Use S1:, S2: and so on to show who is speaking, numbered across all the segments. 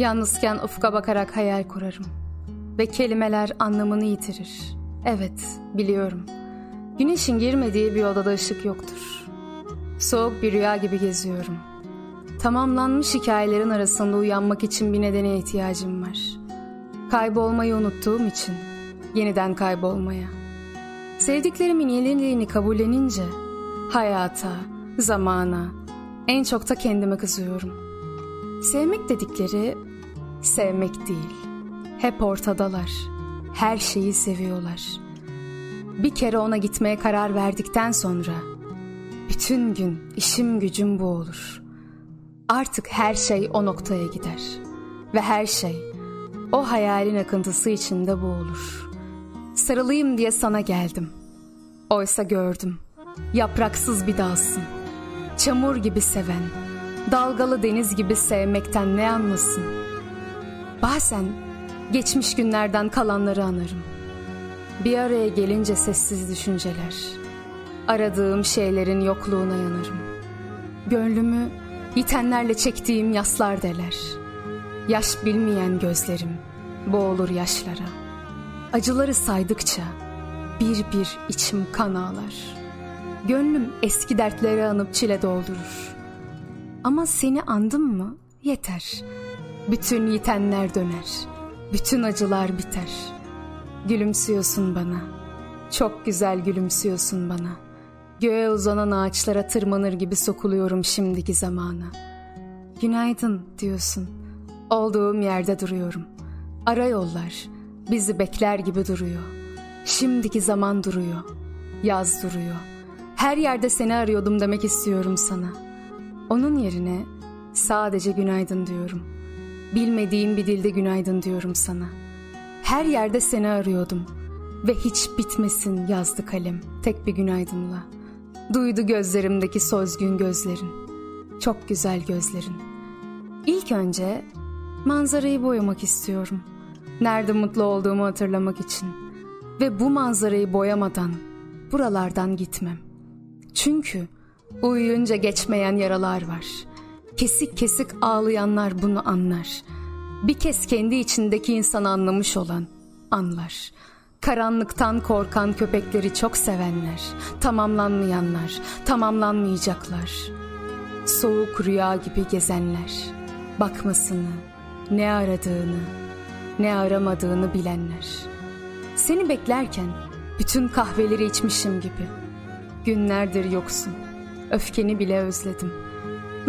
S1: Yalnızken ufka bakarak hayal kurarım. Ve kelimeler anlamını yitirir. Evet, biliyorum. Güneşin girmediği bir odada ışık yoktur. Soğuk bir rüya gibi geziyorum. Tamamlanmış hikayelerin arasında uyanmak için bir nedene ihtiyacım var. Kaybolmayı unuttuğum için yeniden kaybolmaya. Sevdiklerimin yeniliğini kabullenince hayata, zamana, en çok da kendime kızıyorum. Sevmek dedikleri sevmek değil. Hep ortadalar. Her şeyi seviyorlar. Bir kere ona gitmeye karar verdikten sonra bütün gün işim gücüm bu olur. Artık her şey o noktaya gider. Ve her şey o hayalin akıntısı içinde boğulur. Sarılayım diye sana geldim. Oysa gördüm. Yapraksız bir dalsın. Çamur gibi seven, dalgalı deniz gibi sevmekten ne anlasın? Bazen geçmiş günlerden kalanları anarım. Bir araya gelince sessiz düşünceler. Aradığım şeylerin yokluğuna yanarım. Gönlümü yitenlerle çektiğim yaslar deler. Yaş bilmeyen gözlerim boğulur yaşlara. Acıları saydıkça bir bir içim kan ağlar. Gönlüm eski dertleri anıp çile doldurur. Ama seni andım mı yeter. Bütün yitenler döner. Bütün acılar biter. Gülümsüyorsun bana. Çok güzel gülümsüyorsun bana. Göğe uzanan ağaçlara tırmanır gibi sokuluyorum şimdiki zamana. Günaydın diyorsun. Olduğum yerde duruyorum. Ara yollar bizi bekler gibi duruyor. Şimdiki zaman duruyor. Yaz duruyor. Her yerde seni arıyordum demek istiyorum sana. Onun yerine sadece günaydın diyorum. Bilmediğim bir dilde günaydın diyorum sana. Her yerde seni arıyordum ve hiç bitmesin yazdı kalem tek bir günaydınla. Duydu gözlerimdeki sözgün gözlerin. Çok güzel gözlerin. İlk önce manzarayı boyamak istiyorum. Nerede mutlu olduğumu hatırlamak için. Ve bu manzarayı boyamadan buralardan gitmem. Çünkü uyuyunca geçmeyen yaralar var. Kesik kesik ağlayanlar bunu anlar. Bir kez kendi içindeki insan anlamış olan anlar. Karanlıktan korkan köpekleri çok sevenler, tamamlanmayanlar, tamamlanmayacaklar. Soğuk rüya gibi gezenler, bakmasını, ne aradığını, ne aramadığını bilenler. Seni beklerken bütün kahveleri içmişim gibi. Günlerdir yoksun. Öfkeni bile özledim.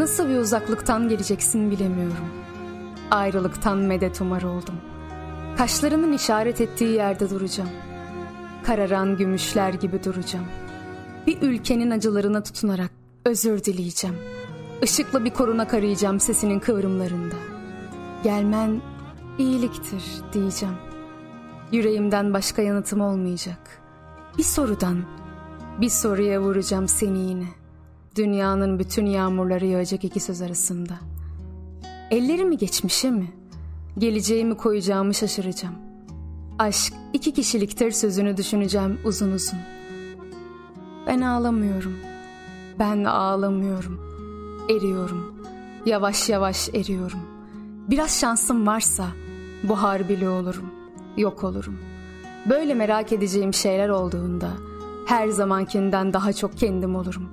S1: Nasıl bir uzaklıktan geleceksin bilemiyorum. Ayrılıktan medet umar oldum. Kaşlarının işaret ettiği yerde duracağım. Kararan gümüşler gibi duracağım. Bir ülkenin acılarına tutunarak özür dileyeceğim. Işıkla bir korunak arayacağım sesinin kıvrımlarında. Gelmen iyiliktir diyeceğim. Yüreğimden başka yanıtım olmayacak. Bir sorudan, bir soruya vuracağım seni yine. Dünyanın bütün yağmurları yağacak iki söz arasında. Ellerimi geçmişe mi? Geleceğimi koyacağımı şaşıracağım. Aşk iki kişiliktir sözünü düşüneceğim uzun uzun. Ben ağlamıyorum. Ben ağlamıyorum. Eriyorum. Yavaş yavaş eriyorum. Biraz şansım varsa buhar bile olurum. Yok olurum. Böyle merak edeceğim şeyler olduğunda her zamankinden daha çok kendim olurum.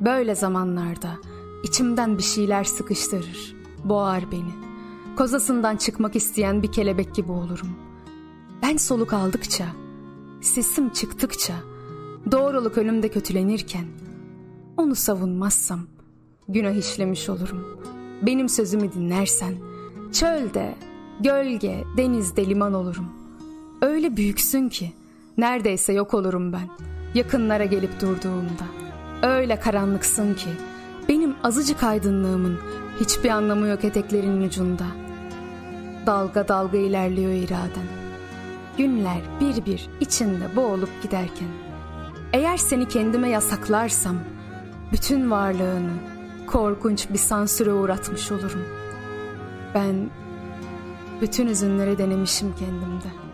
S1: Böyle zamanlarda içimden bir şeyler sıkıştırır, boğar beni. Kozasından çıkmak isteyen bir kelebek gibi olurum. Ben soluk aldıkça, sesim çıktıkça, doğruluk önümde kötülenirken, onu savunmazsam günah işlemiş olurum. Benim sözümü dinlersen, çölde, gölge, denizde liman olurum. Öyle büyüksün ki, neredeyse yok olurum ben.'' yakınlara gelip durduğumda. Öyle karanlıksın ki benim azıcık aydınlığımın hiçbir anlamı yok eteklerinin ucunda. Dalga dalga ilerliyor iraden. Günler bir bir içinde boğulup giderken. Eğer seni kendime yasaklarsam bütün varlığını korkunç bir sansüre uğratmış olurum. Ben bütün üzünleri denemişim kendimde.''